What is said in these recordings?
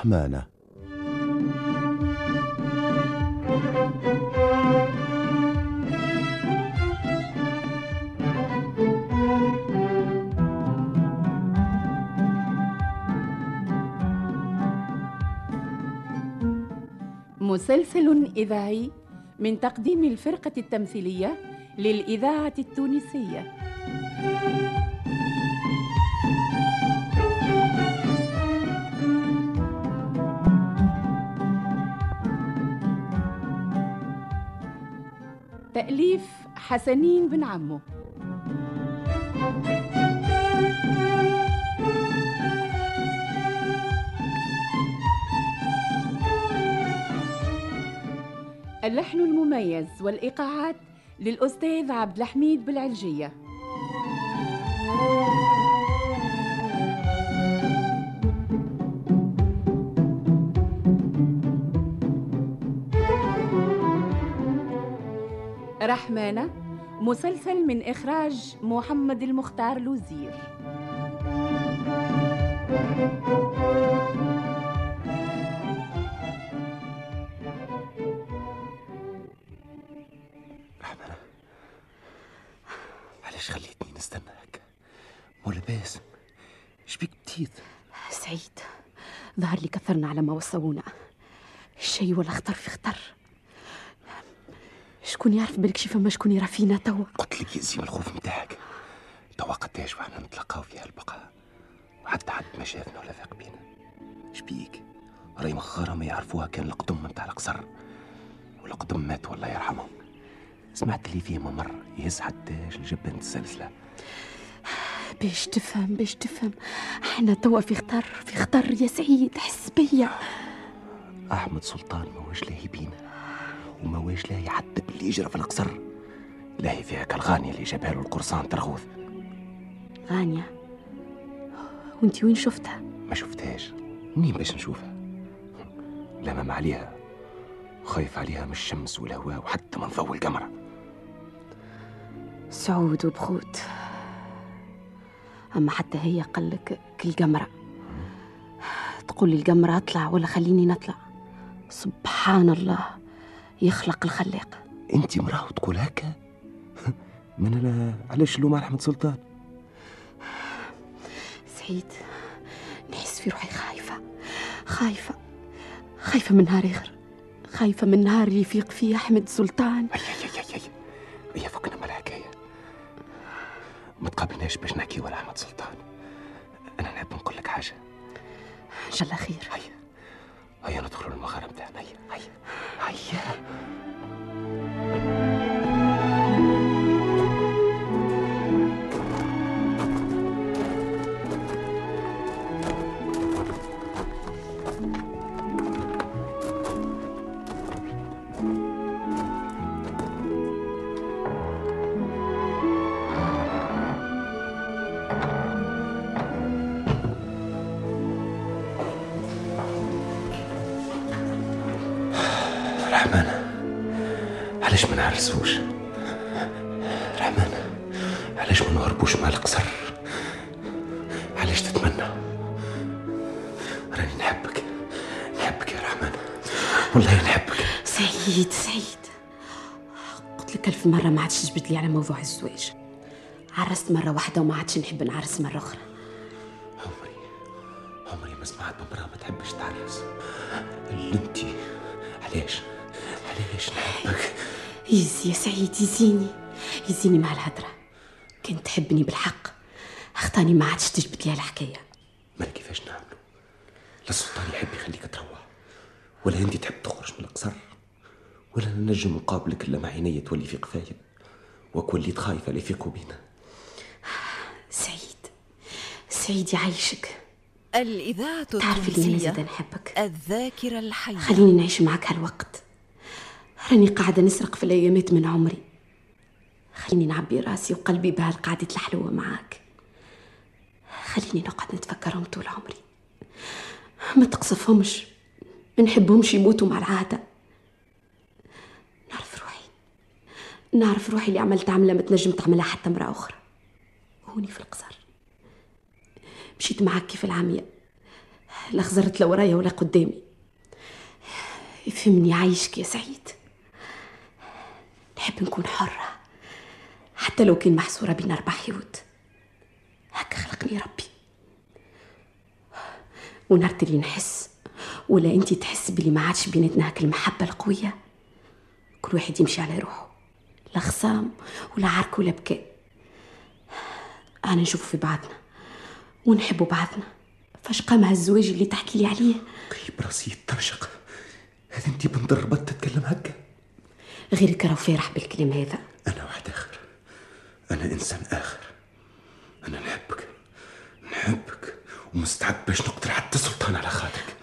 رحمانه مسلسل إذاعي من تقديم الفرقة التمثيلية للإذاعة التونسية. تأليف حسنين بن عمو. اللحن المميز والإيقاعات للأستاذ عبد الحميد بالعلجية. رحمانة مسلسل من إخراج محمد المختار لوزير. رحمانة علاش خليتني نستناك؟ مولا باسم شبيك بتيت؟ سعيد ظهر لي كثرنا على ما وصونا. الشي ولا خطر في خطر شكون يعرف بالك شي فما شكون يرى فينا توا؟ قلت لك يزيم الخوف نتاعك. توا قداش وحنا نتلقاو في هالبقاء وحتى حد ما شافنا ولا فاق بينا. شبيك راي مخارة ما يعرفوها كان القدم نتاع القصر. والقدم مات والله يرحمهم سمعت اللي فيه ممر يهز حداش الجبان السلسلة. باش تفهم باش تفهم. إحنا توا في خطر في خطر يا سعيد حس بيا. أحمد سلطان ما واش لاهي بينا. وما واش لاهي حتى باللي يجرى في القصر. لاهي فيها كالغانية اللي جابها له القرصان ترغوث. غانية وانت وين شفتها؟ ما شفتهاش. منين باش نشوفها؟ لمم عليها. خايف عليها من الشمس والهواء وحتى من ضوء القمرة سعود وبخوت. أما حتى هي قلك كالقمرة تقول لي القمرة أطلع ولا خليني نطلع؟ سبحان الله. يخلق الخلاق انت مراه وتقول هكا؟ من أنا علاش لوم على احمد سلطان؟ سعيد نحس في روحي خايفة خايفة خايفة من نهار آخر خايفة من نهار اللي يفيق فيه أحمد سلطان. أي أي أي أي هي فكنا من الحكاية ما تقابلناش باش نحكي ولا أحمد سلطان. أنا نحب نقول لك حاجة. إن شاء الله خير. علاش ما نعرسوش؟ رحمن علاش ما نهربوش مع القصر؟ علاش تتمنى؟ راني نحبك نحبك يا رحمن. والله نحبك. سعيد سعيد. قلت لك ألف مرة ما عادش تجبد لي على موضوع الزواج. عرست مرة واحدة وما عادش نحب نعرس مرة أخرى. عمري عمري ما سمعت بمرأة ما تحبش تعرس. اللي انتي علاش؟ علاش نحبك؟ يزي يا سعيد يزيني. يزيني مع الهدرة. كنت تحبني بالحق. اختاني ما عادش تجبد لي على الحكاية. ما كيفاش نعملوا لا السلطان يحب يخليك تروح. ولا أنت تحب تخرج من القصر. ولا ننجم نقابلك إلا مع عيني تولي في قفايا. وك وليت خايفة لا يفيقوا بينا. سعيد. سعيد يعيشك. الإذاعة تعرفي اللي أنا زاد نحبك. الذاكرة الحية. خليني نعيش معك هالوقت. راني قاعدة نسرق في الأيامات من عمري. خليني نعبي راسي وقلبي بهالقعدة الحلوة معاك. خليني نقعد نتفكرهم طول عمري. ما تقصفهمش. ما نحبهمش يموتوا مع العادة. نعرف روحي. نعرف روحي اللي عملت عملة ما تنجم تعملها حتى مرة أخرى. هوني في القصر. مشيت معك كيف العمية لا خزرت لا ورايا ولا قدامي. يفهمني عايشك يا سعيد. نحب نكون حرة. حتى لو كان محصورة بين أربع حيوت. هكا خلقني ربي. ونرت اللي نحس ولا أنتي تحس بلي ما عادش بيناتنا هاك المحبة القوية؟ كل واحد يمشي على روحه. لا خصام ولا عرك ولا بكاء. أنا نشوف في بعضنا ونحبوا بعضنا. فاش قام هالزواج اللي تحكي لي عليه؟ طيب راسي يترشق. هذا انت بنت الربط تتكلم هكا؟ غيرك راه فرح بالكلام هذا. أنا واحد آخر. أنا إنسان آخر. أنا نحبك. نحبك. ومستعد باش نقتل حتى سلطان على خاطرك.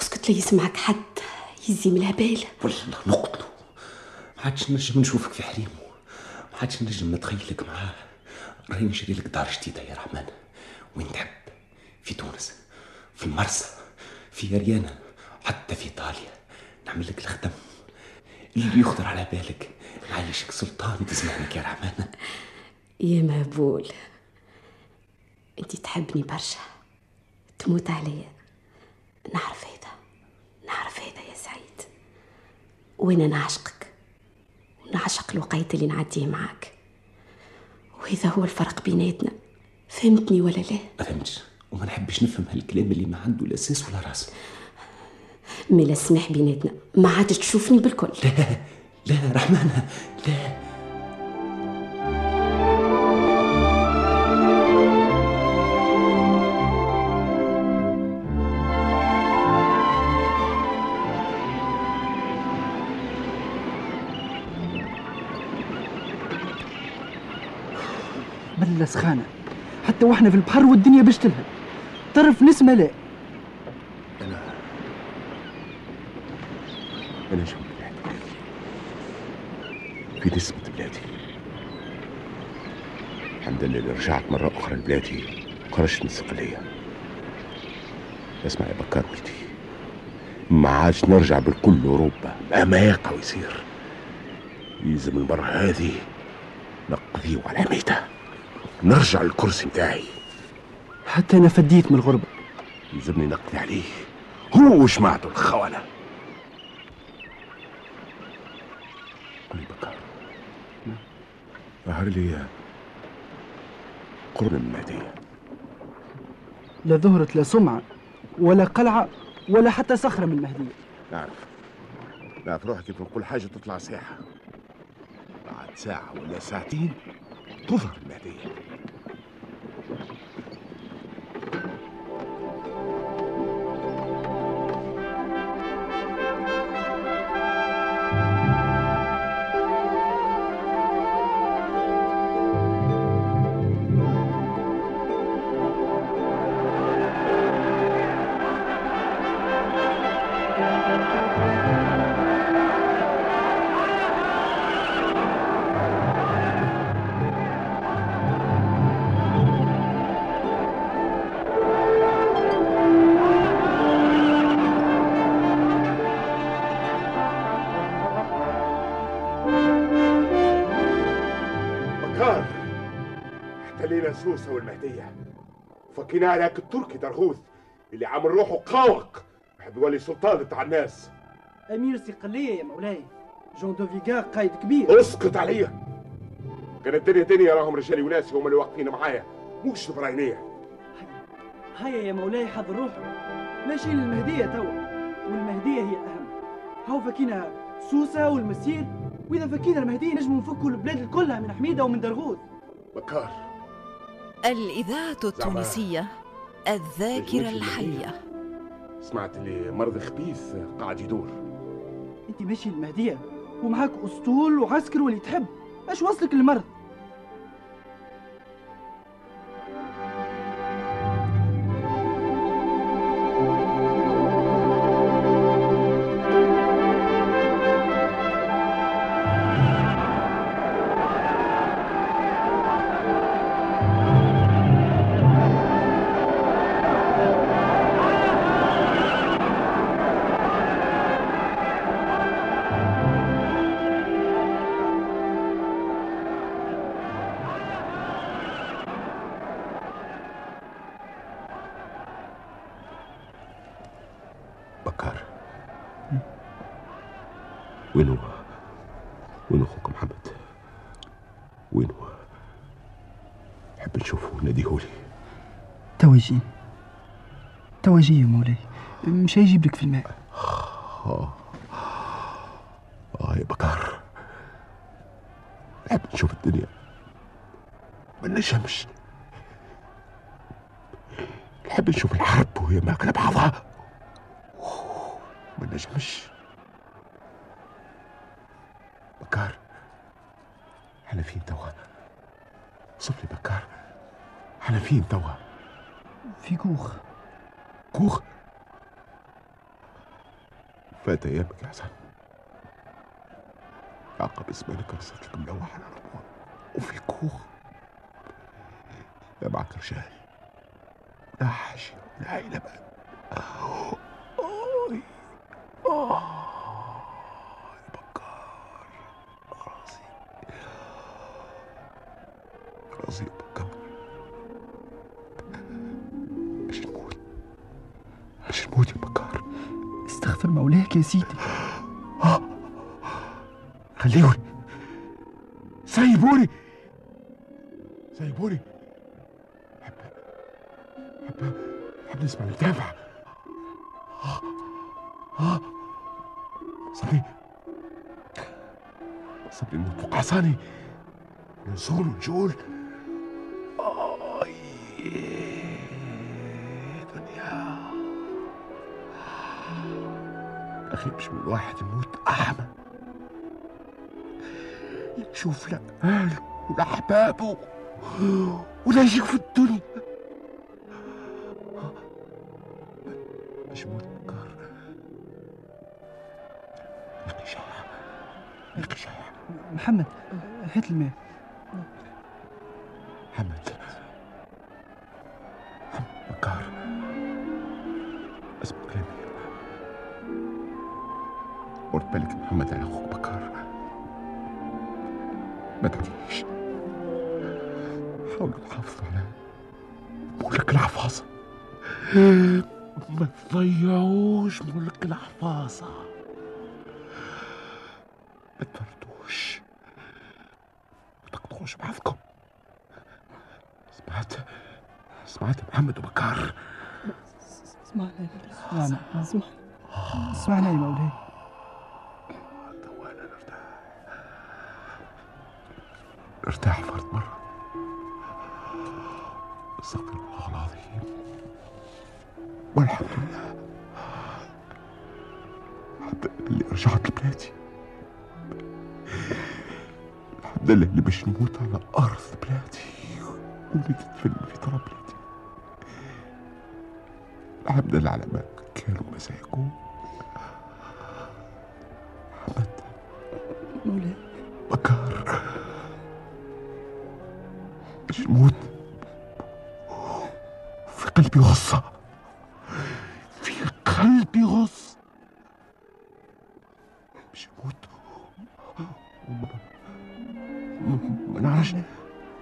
اسكت لا يسمعك حد يزي من الهبال. والله نقتله ما عادش نجم نشوفك في حريمه ما عادش نجم نتخيلك معاه. راهي نشري لك دار جديدة يا رحمن. وين تحب؟ في تونس في المرسى في ريانا حتى في إيطاليا. نعمل لك الخدم. اللي يخطر على بالك. نعيشك سلطان تسمعنك يا رحمن. يا مهبول انت تحبني برشا. تموت عليا. نعرف هذا. نعرف هذا يا سعيد. وأنا نعشقك ونعشق الوقيت اللي نعديه معاك. وهذا هو الفرق بيناتنا. فهمتني ولا لا؟ ما فهمتش. وما نحبش نفهم هالكلام اللي ما عنده لا أساس ولا رأس. ملا سمح بيناتنا ما عادش تشوفني بالكل. لا لا رحمانة لا. بلا سخانة حتى وإحنا في البحر والدنيا باش تلهب. طرف نسمة لا أنا أنا جو بلادي في نسمة بلادي. الحمد لله اللي رجعت مرة أخرى لبلادي. خرجت من الصقلية اسمع يا بكار ولدي ما عادش نرجع بالكل لأوروبا مهما يقع ويصير. يلزم المرة هذه نقضيه على ميتة. نرجع للكرسي متاعي حتى أنا فديت من الغربة. يلزمني نقضي عليه. هو وجماعته الخونة قل لي بكار ظهر لي قرن من المهدية لا ظهرت لا سمعة ولا قلعة ولا حتى صخرة من المهدية نعرف. نعرف روحي كيف نقول حاجة تطلع ساحة. بعد ساعة ولا ساعتين تظهر المهدية سوسة والمهدية. فكينا على هاك التركي درغوث اللي عامل روحه قاوق. بحب يولي سلطان بتاع الناس. أمير صقلية يا مولاي. جون دو فيغار قايد كبير. اسكت عليا كان الدنيا دنيا راهم رجالي وناسي هم اللي واقفين معايا. مش البراينية هيا يا مولاي حضر روحه ماشي للمهدية توا. والمهدية هي الأهم هاو فكينا سوسة والمسير. وإذا فكينا المهدية نجموا نفكوا البلاد كلها من حميدة ومن درغوث. بكار الإذاعة التونسية الذاكرة الحية. سمعت اللي مرض خبيث قاعد يدور. أنت ماشي للمهدية ومعاك أسطول وعسكر واللي تحب. أش وصلك المرض بكار وين هو وين أخوك محمد؟ وين هو نحب نشوفه ناديهولي. توا يجي. توا يجي يا مولاي. مش هيجيب لك في الماء. آه آه يا بكار. نحب نشوف الدنيا. ما نجمش. نحب نشوف الحرب وهي ماكلة بعضها. نجمش بكار إحنا فين توا صف لي بكار إحنا فين توا في كوخ كوخ فات ايامك يا حسن عقب اسمانك رصت لك ملوح على الربوع وفي كوخ لا معك رجال لا حاجة لا عيلة بقى باش نموت يا بكار. استغفر مولاك يا سيدي. خليوني سيبوني سيبوني حب حب حب نسمع الدافع آه. آه. صبري. صبري نموت فوق عصاني نزول ونجول مش من واحد يموت أعمى. يشوف لا أهله ولا أحبابه ولا في الدنيا. مش شايع نقي شايع محمد هات الماء. حاولوا تحافظوا على ملك الحفاظة. ما تضيعوش ملك الحفاظة. ما تفردوش. ما تقطعوش بعضكم. سمعت سمعت يا محمد وبكار اسمعنا اسمعنا اسمعنا يا مولاي توانا والحمد لله الحمد لله اللي رجعت لبلادي. الحمد لله اللي باش نموت على أرض بلادي. ونتدفن في تراب بلادي. الحمد لله على ما كان وما سيكون.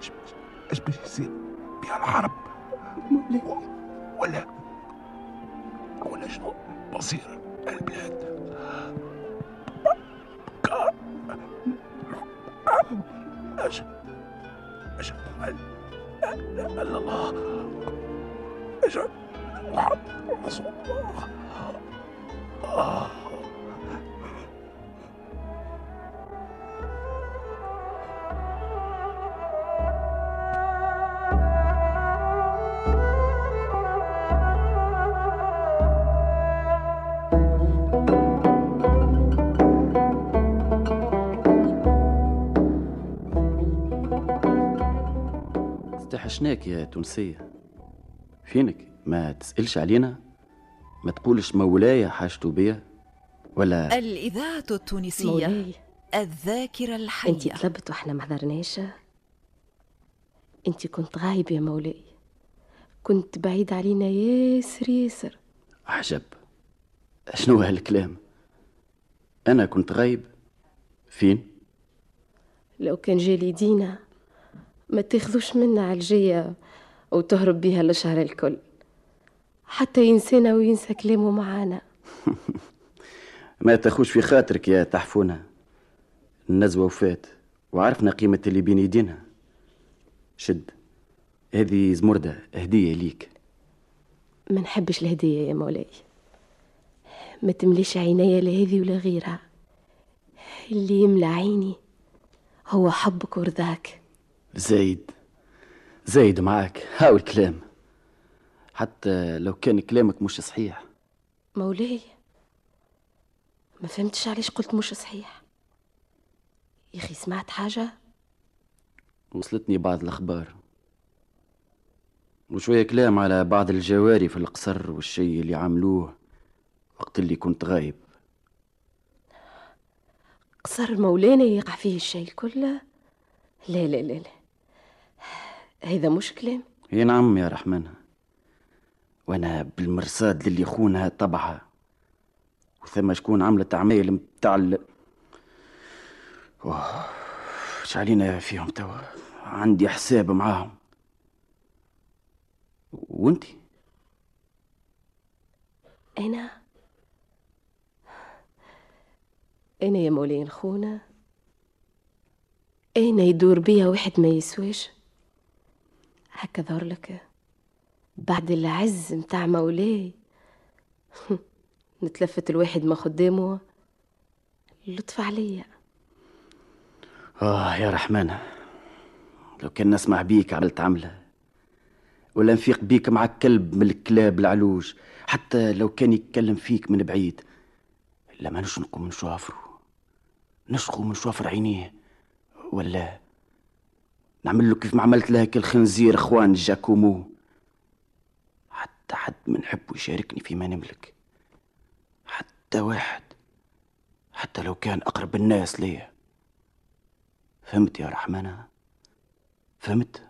اش اش باش يصير بها الحرب ولا ولا شنو؟ مصير البلاد. أشهد أشهد أن الله. أن محمد رسول الله. آه. استحشناك يا تونسية. فينك؟ ما تسألش علينا؟ ما تقولش مولاي حاجته بيا؟ ولا الإذاعة التونسية مولاي الذاكرة انت الحية طلبت وإحنا ما حضرناش. انت كنت غايب يا مولاي. كنت بعيد علينا ياسر ياسر. عجب. شنو هالكلام؟ أنا كنت غايب. فين؟ لو كان جالي دينا ما تاخذوش منا علجية وتهرب بيها للشهر الكل. حتى ينسانا وينسى كلامه معانا. ما تاخوش في خاطرك يا تحفونة. النزوة وفات وعرفنا قيمة اللي بين يدينا. شد هذه زمردة هدية ليك. ما نحبش الهدية يا مولاي. ما تمليش عيني لا هذه ولا غيرها. اللي يملى عيني هو حبك ورضاك. زايد. زايد معاك. هاو الكلام. حتى لو كان كلامك مش صحيح. مولاي ما فهمتش علاش قلت مش صحيح. يا أخي سمعت حاجة؟ وصلتني بعض الأخبار. وشوية كلام على بعض الجواري في القصر والشي اللي عملوه وقت اللي كنت غايب. قصر مولانا يقع فيه الشيء كله لا لا لا لا. هذا مش كلام إي نعم يا رحمن. وأنا بالمرصاد للي خونها طبعها وثم شكون عملت عمايل متاع ال... علينا فيهم توا عندي حساب معاهم. وانتي أنا؟ أنا يا مولاي الخونة. أنا يدور بيا واحد ما يسواش. هكا لك بعد العز متاع مولاي نتلفت الواحد ما خدامه. لطف عليا. آه يا رحمن لو كان نسمع بيك عملت عمله ولا نفيق بيك مع كلب من الكلاب العلوج حتى لو كان يتكلم فيك من بعيد لا ما نشنقوا من شوافره نشقوا من شوافر عينيه ولا نعمل له كيف ما عملت لهك الخنزير اخوان جاكومو. حتى حد ما نحبه يشاركني فيما نملك. حتى واحد. حتى لو كان أقرب الناس ليا. فهمت يا رحمنة؟ فهمت؟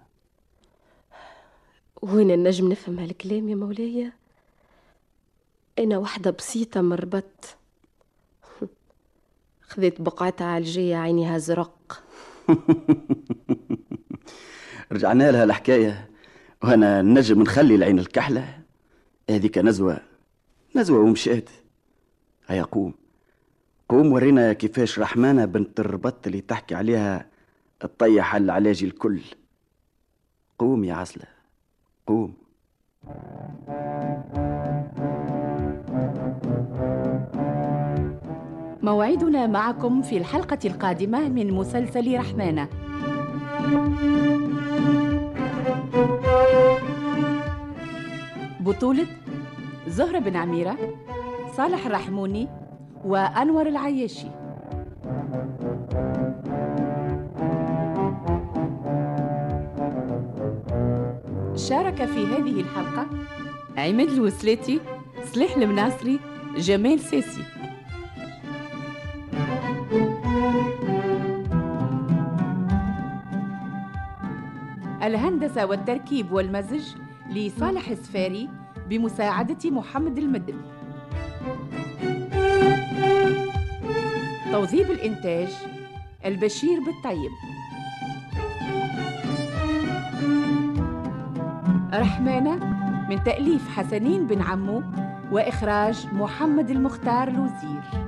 وين النجم نفهم هالكلام يا مولاي؟ أنا وحدة بسيطة مربط خذيت بقعتها عالجية عينيها زرق. رجعنا لها الحكاية. وأنا نجم نخلي العين الكحلة. هذيك نزوة نزوة ومشات هيا قوم. قوم ورينا كيفاش رحمانة بنت الربط اللي تحكي عليها تطيح العلاج الكل. قوم يا عسلة. قوم. موعدنا معكم في الحلقة القادمة من مسلسل رحمانة. بطولة زهرة بن عميرة صالح الرحموني وأنور العياشي. شارك في هذه الحلقة عماد الوسلاتي صليح المناصري جمال ساسي. الهندسة والتركيب والمزج لصالح السفاري بمساعدة محمد المدن توظيف الإنتاج البشير بالطيب. رحمانة من تأليف حسنين بن عمو وإخراج محمد المختار لوزير